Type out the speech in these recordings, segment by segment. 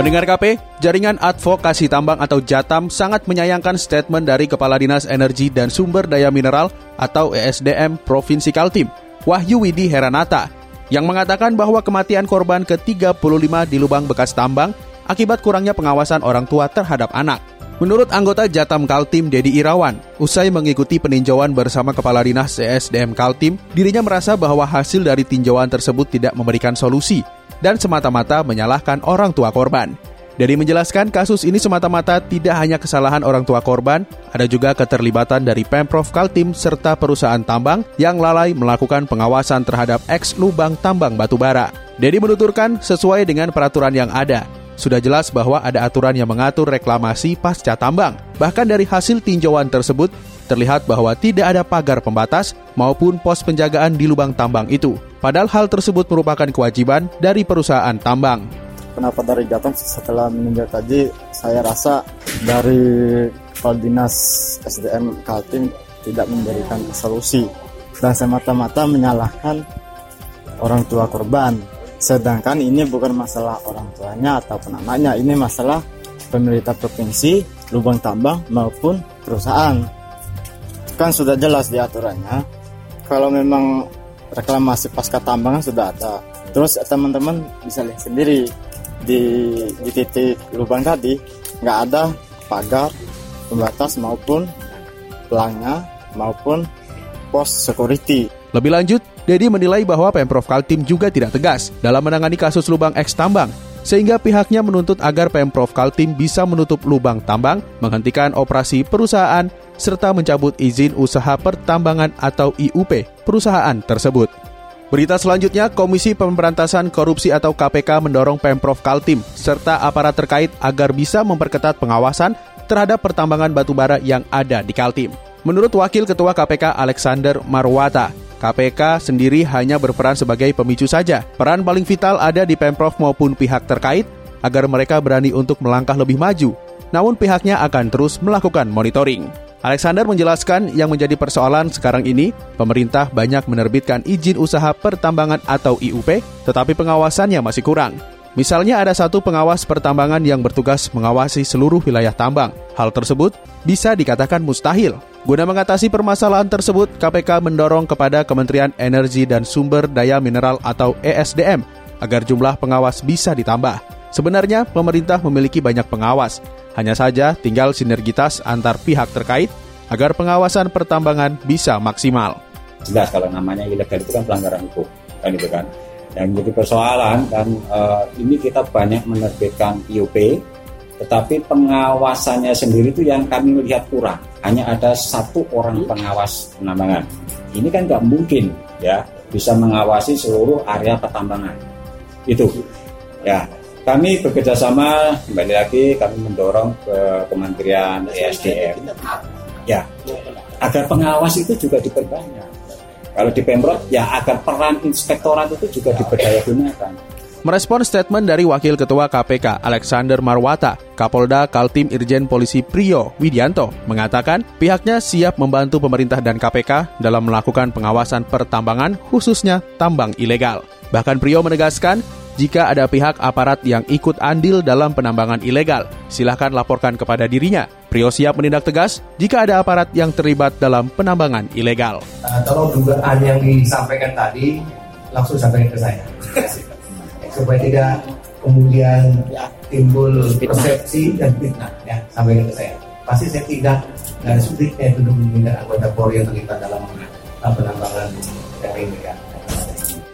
Pendengar KP, Jaringan Advokasi Tambang atau JATAM sangat menyayangkan statement dari Kepala Dinas Energi dan Sumber Daya Mineral atau ESDM Provinsi Kaltim, Wahyu Widi Heranata, yang mengatakan bahwa kematian korban ke-35 di lubang bekas tambang akibat kurangnya pengawasan orang tua terhadap anak. Menurut anggota Jatam Kaltim Dedi Irawan, usai mengikuti peninjauan bersama Kepala Dinas ESDM Kaltim, dirinya merasa bahwa hasil dari tinjauan tersebut tidak memberikan solusi dan semata-mata menyalahkan orang tua korban. Dedi menjelaskan kasus ini semata-mata tidak hanya kesalahan orang tua korban, ada juga keterlibatan dari Pemprov Kaltim serta perusahaan tambang yang lalai melakukan pengawasan terhadap eks lubang tambang batubara. Dedi menuturkan sesuai dengan peraturan yang ada, sudah jelas bahwa ada aturan yang mengatur reklamasi pasca tambang. Bahkan dari hasil tinjauan tersebut, terlihat bahwa tidak ada pagar pembatas maupun pos penjagaan di lubang tambang itu. Padahal hal tersebut merupakan kewajiban dari perusahaan tambang. Kenapa dari Jateng setelah meninjau tadi, saya rasa dari Kepala Dinas SDM Kaltim tidak memberikan solusi dan semata-mata menyalahkan orang tua korban. Sedangkan ini bukan masalah orang tuanya ataupun anaknya, ini masalah pemerintah provinsi, lubang tambang maupun perusahaan. Kan sudah jelas di aturannya. Kalau memang reklamasi pasca tambang sudah ada. Terus teman-teman bisa lihat sendiri di di titik lubang tadi nggak ada pagar pembatas maupun pelangnya maupun pos security. Lebih lanjut, Dedi menilai bahwa Pemprov Kaltim juga tidak tegas dalam menangani kasus lubang eks tambang, sehingga pihaknya menuntut agar Pemprov Kaltim bisa menutup lubang tambang, menghentikan operasi perusahaan, serta mencabut izin usaha pertambangan atau IUP perusahaan tersebut. Berita selanjutnya, Komisi Pemberantasan Korupsi atau KPK mendorong Pemprov Kaltim serta aparat terkait agar bisa memperketat pengawasan terhadap pertambangan batubara yang ada di Kaltim. Menurut Wakil Ketua KPK Alexander Marwata, KPK sendiri hanya berperan sebagai pemicu saja. Peran paling vital ada di Pemprov maupun pihak terkait agar mereka berani untuk melangkah lebih maju. Namun pihaknya akan terus melakukan monitoring. Alexander menjelaskan yang menjadi persoalan sekarang ini, pemerintah banyak menerbitkan izin usaha pertambangan atau IUP, tetapi pengawasannya masih kurang. Misalnya ada satu pengawas pertambangan yang bertugas mengawasi seluruh wilayah tambang. Hal tersebut bisa dikatakan mustahil. Guna mengatasi permasalahan tersebut, KPK mendorong kepada Kementerian Energi dan Sumber Daya Mineral atau ESDM agar jumlah pengawas bisa ditambah. Sebenarnya pemerintah memiliki banyak pengawas, hanya saja tinggal sinergitas antar pihak terkait agar pengawasan pertambangan bisa maksimal. Jelas kalau namanya ilegal itu kan pelanggaran hukum, kan itu kan. Yang menjadi persoalan dan uh, ini kita banyak menerbitkan IUP, tetapi pengawasannya sendiri itu yang kami melihat kurang. Hanya ada satu orang pengawas penambangan. Ini kan nggak mungkin ya bisa mengawasi seluruh area pertambangan. Itu ya kami bekerja sama kembali lagi kami mendorong ke Kementerian ESDM ya agar pengawas itu juga diperbanyak kalau di Pemprov ya agar peran inspektorat itu juga diberdayagunakan Merespon statement dari Wakil Ketua KPK Alexander Marwata, Kapolda Kaltim Irjen Polisi Priyo Widianto mengatakan pihaknya siap membantu pemerintah dan KPK dalam melakukan pengawasan pertambangan khususnya tambang ilegal. Bahkan Priyo menegaskan jika ada pihak aparat yang ikut andil dalam penambangan ilegal, silahkan laporkan kepada dirinya. Priyo siap menindak tegas jika ada aparat yang terlibat dalam penambangan ilegal. Uh, tolong dugaan yang disampaikan tadi langsung sampaikan ke saya. supaya tidak kemudian ya, timbul persepsi dan fitnah ya sampaikan ke saya pasti saya tidak dan sulitnya itu meminta anggota Polri yang terlibat dalam penambangan dari mereka.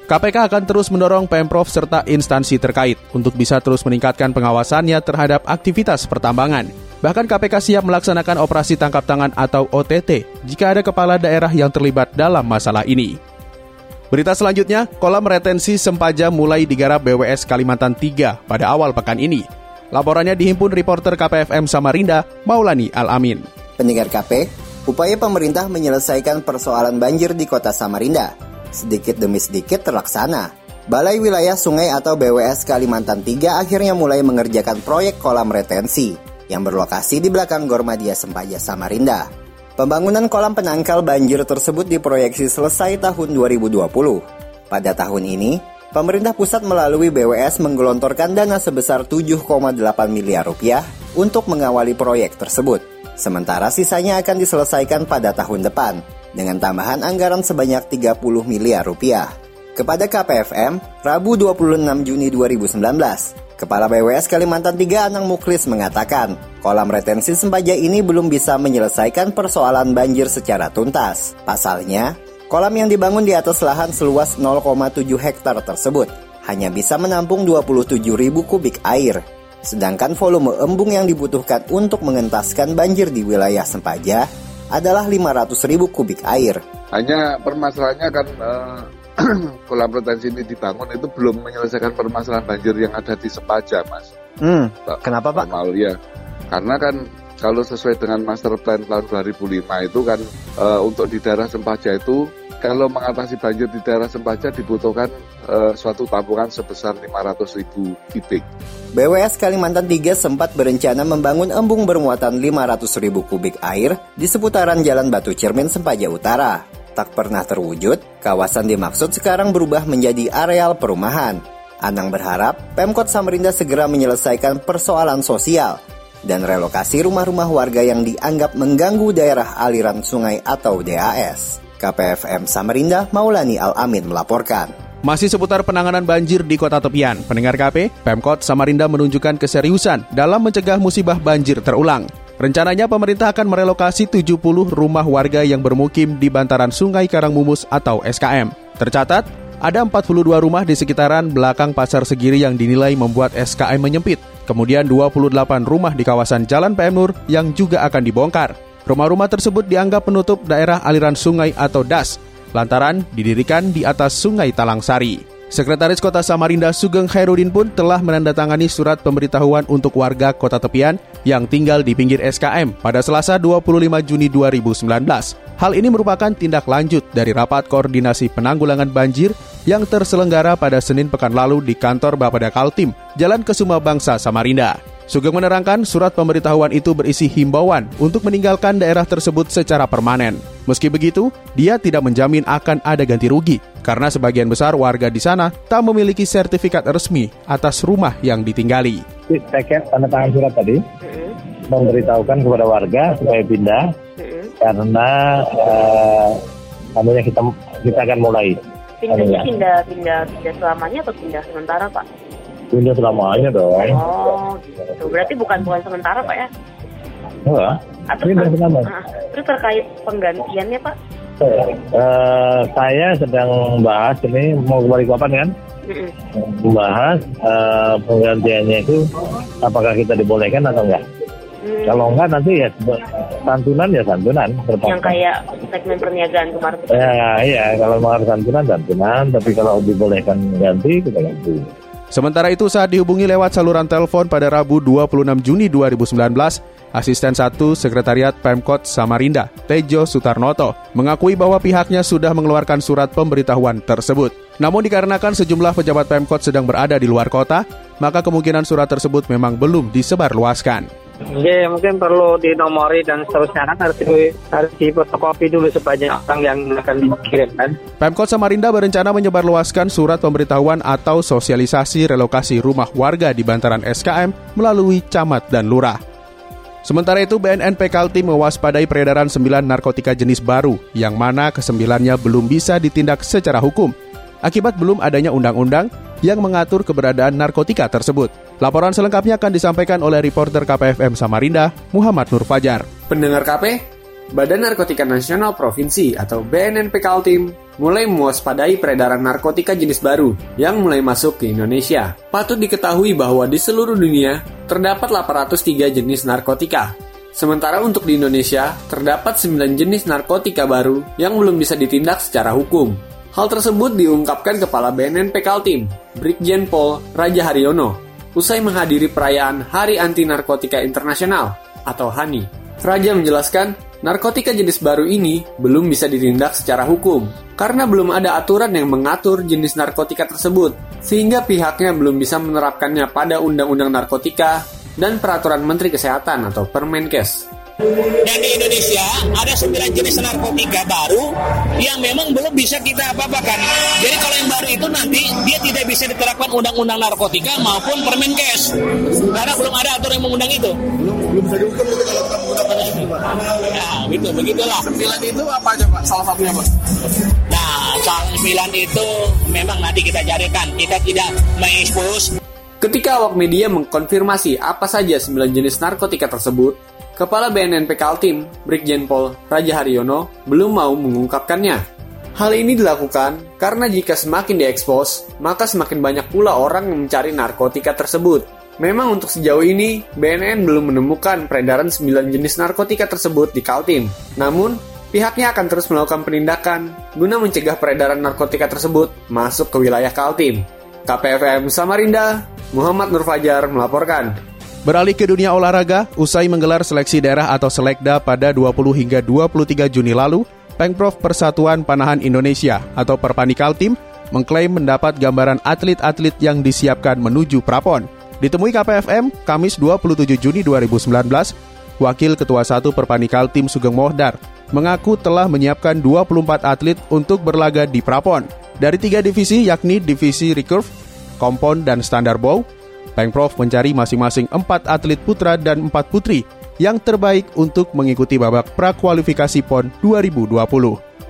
KPK akan terus mendorong Pemprov serta instansi terkait untuk bisa terus meningkatkan pengawasannya terhadap aktivitas pertambangan. Bahkan KPK siap melaksanakan operasi tangkap tangan atau OTT jika ada kepala daerah yang terlibat dalam masalah ini. Berita selanjutnya, kolam retensi Sempaja mulai digarap BWS Kalimantan 3 pada awal pekan ini. Laporannya dihimpun reporter KPFM Samarinda, Maulani Al-Amin. Pendengar KP, upaya pemerintah menyelesaikan persoalan banjir di kota Samarinda sedikit demi sedikit terlaksana. Balai Wilayah Sungai atau BWS Kalimantan 3 akhirnya mulai mengerjakan proyek kolam retensi yang berlokasi di belakang Gormadia Sempaja Samarinda. Pembangunan kolam penangkal banjir tersebut diproyeksi selesai tahun 2020. Pada tahun ini, pemerintah pusat melalui BWS menggelontorkan dana sebesar 7,8 miliar rupiah untuk mengawali proyek tersebut. Sementara sisanya akan diselesaikan pada tahun depan dengan tambahan anggaran sebanyak 30 miliar rupiah. Kepada KPFM, Rabu 26 Juni 2019, Kepala BWS Kalimantan 3 Anang Muklis mengatakan, kolam retensi Sempaja ini belum bisa menyelesaikan persoalan banjir secara tuntas. Pasalnya, Kolam yang dibangun di atas lahan seluas 0,7 hektar tersebut hanya bisa menampung 27 ribu kubik air. Sedangkan volume embung yang dibutuhkan untuk mengentaskan banjir di wilayah Sempaja adalah 500 ribu kubik air. Hanya permasalahannya kan uh, kolam retensi ini dibangun itu belum menyelesaikan permasalahan banjir yang ada di Sempaja, Mas. Hmm, kenapa Pak? Normal ya. Karena kan kalau sesuai dengan master plan tahun 2005 itu kan e, untuk di daerah Sempaja itu kalau mengatasi banjir di daerah Sempaja dibutuhkan e, suatu tabungan sebesar 500 ribu kubik. BWS Kalimantan 3 sempat berencana membangun embung bermuatan 500 ribu kubik air di seputaran Jalan Batu Cermin Sempaja Utara. Tak pernah terwujud, kawasan dimaksud sekarang berubah menjadi areal perumahan. Anang berharap Pemkot Samarinda segera menyelesaikan persoalan sosial dan relokasi rumah-rumah warga yang dianggap mengganggu daerah aliran sungai atau DAS. KPFM Samarinda Maulani Al-Amin melaporkan. Masih seputar penanganan banjir di kota tepian, pendengar KP, Pemkot Samarinda menunjukkan keseriusan dalam mencegah musibah banjir terulang. Rencananya pemerintah akan merelokasi 70 rumah warga yang bermukim di bantaran Sungai Karangmumus atau SKM. Tercatat, ada 42 rumah di sekitaran belakang Pasar Segiri yang dinilai membuat SKM menyempit. Kemudian 28 rumah di kawasan Jalan PM Nur yang juga akan dibongkar. Rumah-rumah tersebut dianggap menutup daerah aliran sungai atau DAS, lantaran didirikan di atas Sungai Talangsari. Sekretaris Kota Samarinda Sugeng Khairudin pun telah menandatangani surat pemberitahuan untuk warga kota tepian yang tinggal di pinggir SKM pada Selasa 25 Juni 2019. Hal ini merupakan tindak lanjut dari rapat koordinasi penanggulangan banjir yang terselenggara pada Senin pekan lalu di kantor Bapeda Kaltim, Jalan Kesuma Bangsa Samarinda. Sugeng menerangkan surat pemberitahuan itu berisi himbauan untuk meninggalkan daerah tersebut secara permanen. Meski begitu, dia tidak menjamin akan ada ganti rugi karena sebagian besar warga di sana tak memiliki sertifikat resmi atas rumah yang ditinggali. Saya tanda tangan surat tadi memberitahukan kepada warga supaya pindah karena uh, kita kita akan mulai. Pindahnya pindah pindah pindah selamanya atau pindah sementara pak? Pindah selamanya dong. Oh, gitu. Berarti bukan bukan sementara pak ya? Enggak. Atau pindah selamanya. Uh, terus terkait penggantiannya pak? Uh, saya sedang bahas ini mau kembali kapan kan? Membahas uh, penggantiannya itu apakah kita dibolehkan atau enggak? Hmm. Kalau enggak nanti ya santunan ya santunan. Terpaksa. Yang kayak segmen perniagaan kemarin. Ya iya kalau mau santunan santunan, tapi kalau dibolehkan ganti kita ganti. Sementara itu saat dihubungi lewat saluran telepon pada Rabu 26 Juni 2019, Asisten 1 Sekretariat Pemkot Samarinda, Tejo Sutarnoto, mengakui bahwa pihaknya sudah mengeluarkan surat pemberitahuan tersebut. Namun dikarenakan sejumlah pejabat Pemkot sedang berada di luar kota, maka kemungkinan surat tersebut memang belum disebarluaskan. Ya mungkin perlu dinomori dan seterusnya kan harus di, harus fotokopi dulu sebanyak orang yang akan dikirimkan. Pemkot Samarinda berencana menyebarluaskan surat pemberitahuan atau sosialisasi relokasi rumah warga di bantaran SKM melalui camat dan lurah. Sementara itu, BNN Kaltim mewaspadai peredaran 9 narkotika jenis baru, yang mana kesembilannya belum bisa ditindak secara hukum, akibat belum adanya undang-undang yang mengatur keberadaan narkotika tersebut. Laporan selengkapnya akan disampaikan oleh reporter KPFM Samarinda, Muhammad Nur Fajar. Pendengar KP, Badan Narkotika Nasional Provinsi atau BNNP Kaltim mulai mewaspadai peredaran narkotika jenis baru yang mulai masuk ke Indonesia. Patut diketahui bahwa di seluruh dunia terdapat 803 jenis narkotika. Sementara untuk di Indonesia, terdapat 9 jenis narkotika baru yang belum bisa ditindak secara hukum. Hal tersebut diungkapkan Kepala BNN Kaltim, Brigjen Pol Raja Haryono usai menghadiri perayaan Hari Anti Narkotika Internasional atau HANI. Raja menjelaskan, narkotika jenis baru ini belum bisa ditindak secara hukum karena belum ada aturan yang mengatur jenis narkotika tersebut, sehingga pihaknya belum bisa menerapkannya pada Undang-Undang Narkotika dan Peraturan Menteri Kesehatan atau Permenkes. Dan di Indonesia ada sembilan jenis narkotika baru yang memang belum bisa kita apa-apakan. Jadi kalau yang baru itu nanti dia tidak bisa diterapkan undang-undang narkotika maupun Permenkes. Karena belum ada aturan yang mengundang itu. Belum belum bisa dihukum itu kalau kita menggunakan itu. Ya, gitu begitulah. Sembilan itu apa aja Pak? Salah satunya Pak. Nah, soal sembilan itu memang nanti kita carikan. Kita tidak mengekspos Ketika awak media mengkonfirmasi apa saja 9 jenis narkotika tersebut, Kepala BNNP Kaltim, Brigjen Pol Raja Haryono, belum mau mengungkapkannya. Hal ini dilakukan karena jika semakin diekspos, maka semakin banyak pula orang yang mencari narkotika tersebut. Memang untuk sejauh ini, BNN belum menemukan peredaran 9 jenis narkotika tersebut di Kaltim. Namun, pihaknya akan terus melakukan penindakan guna mencegah peredaran narkotika tersebut masuk ke wilayah Kaltim. KPFM Samarinda, Muhammad Nur Fajar melaporkan. Beralih ke dunia olahraga, usai menggelar seleksi daerah atau selekda pada 20 hingga 23 Juni lalu, Pengprov Persatuan Panahan Indonesia atau Perpanikal Tim mengklaim mendapat gambaran atlet-atlet yang disiapkan menuju Prapon. Ditemui KPFM, Kamis 27 Juni 2019, Wakil Ketua 1 Perpanikal Tim Sugeng Mohdar mengaku telah menyiapkan 24 atlet untuk berlaga di Prapon. Dari tiga divisi yakni divisi recurve, kompon, dan standar bow, Pengprov mencari masing-masing empat atlet putra dan empat putri yang terbaik untuk mengikuti babak prakualifikasi PON 2020.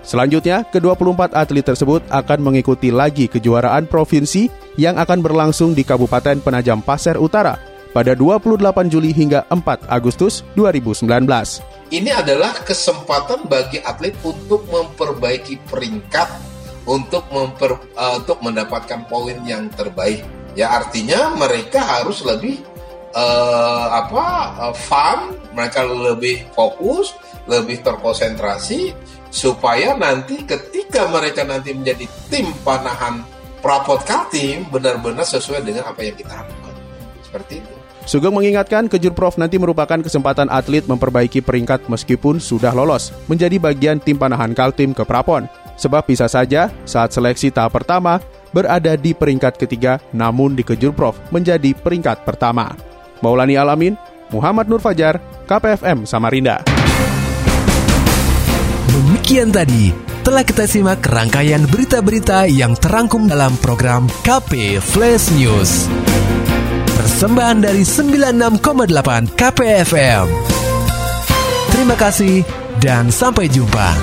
Selanjutnya, ke-24 atlet tersebut akan mengikuti lagi kejuaraan provinsi yang akan berlangsung di Kabupaten Penajam Pasir Utara pada 28 Juli hingga 4 Agustus 2019. Ini adalah kesempatan bagi atlet untuk memperbaiki peringkat untuk memper, uh, untuk mendapatkan poin yang terbaik ya artinya mereka harus lebih uh, apa uh, fun mereka lebih fokus lebih terkonsentrasi supaya nanti ketika mereka nanti menjadi tim panahan prapot kaltim benar-benar sesuai dengan apa yang kita harapkan seperti itu Sugeng mengingatkan Kejurprov nanti merupakan kesempatan atlet memperbaiki peringkat meskipun sudah lolos menjadi bagian tim panahan Kaltim ke Prapon. Sebab bisa saja saat seleksi tahap pertama berada di peringkat ketiga namun di Kejurprov menjadi peringkat pertama. Maulani Alamin, Muhammad Nur Fajar, KPFM Samarinda. Demikian tadi telah kita simak rangkaian berita-berita yang terangkum dalam program KP Flash News. Persembahan dari 96,8 KPFM. Terima kasih dan sampai jumpa.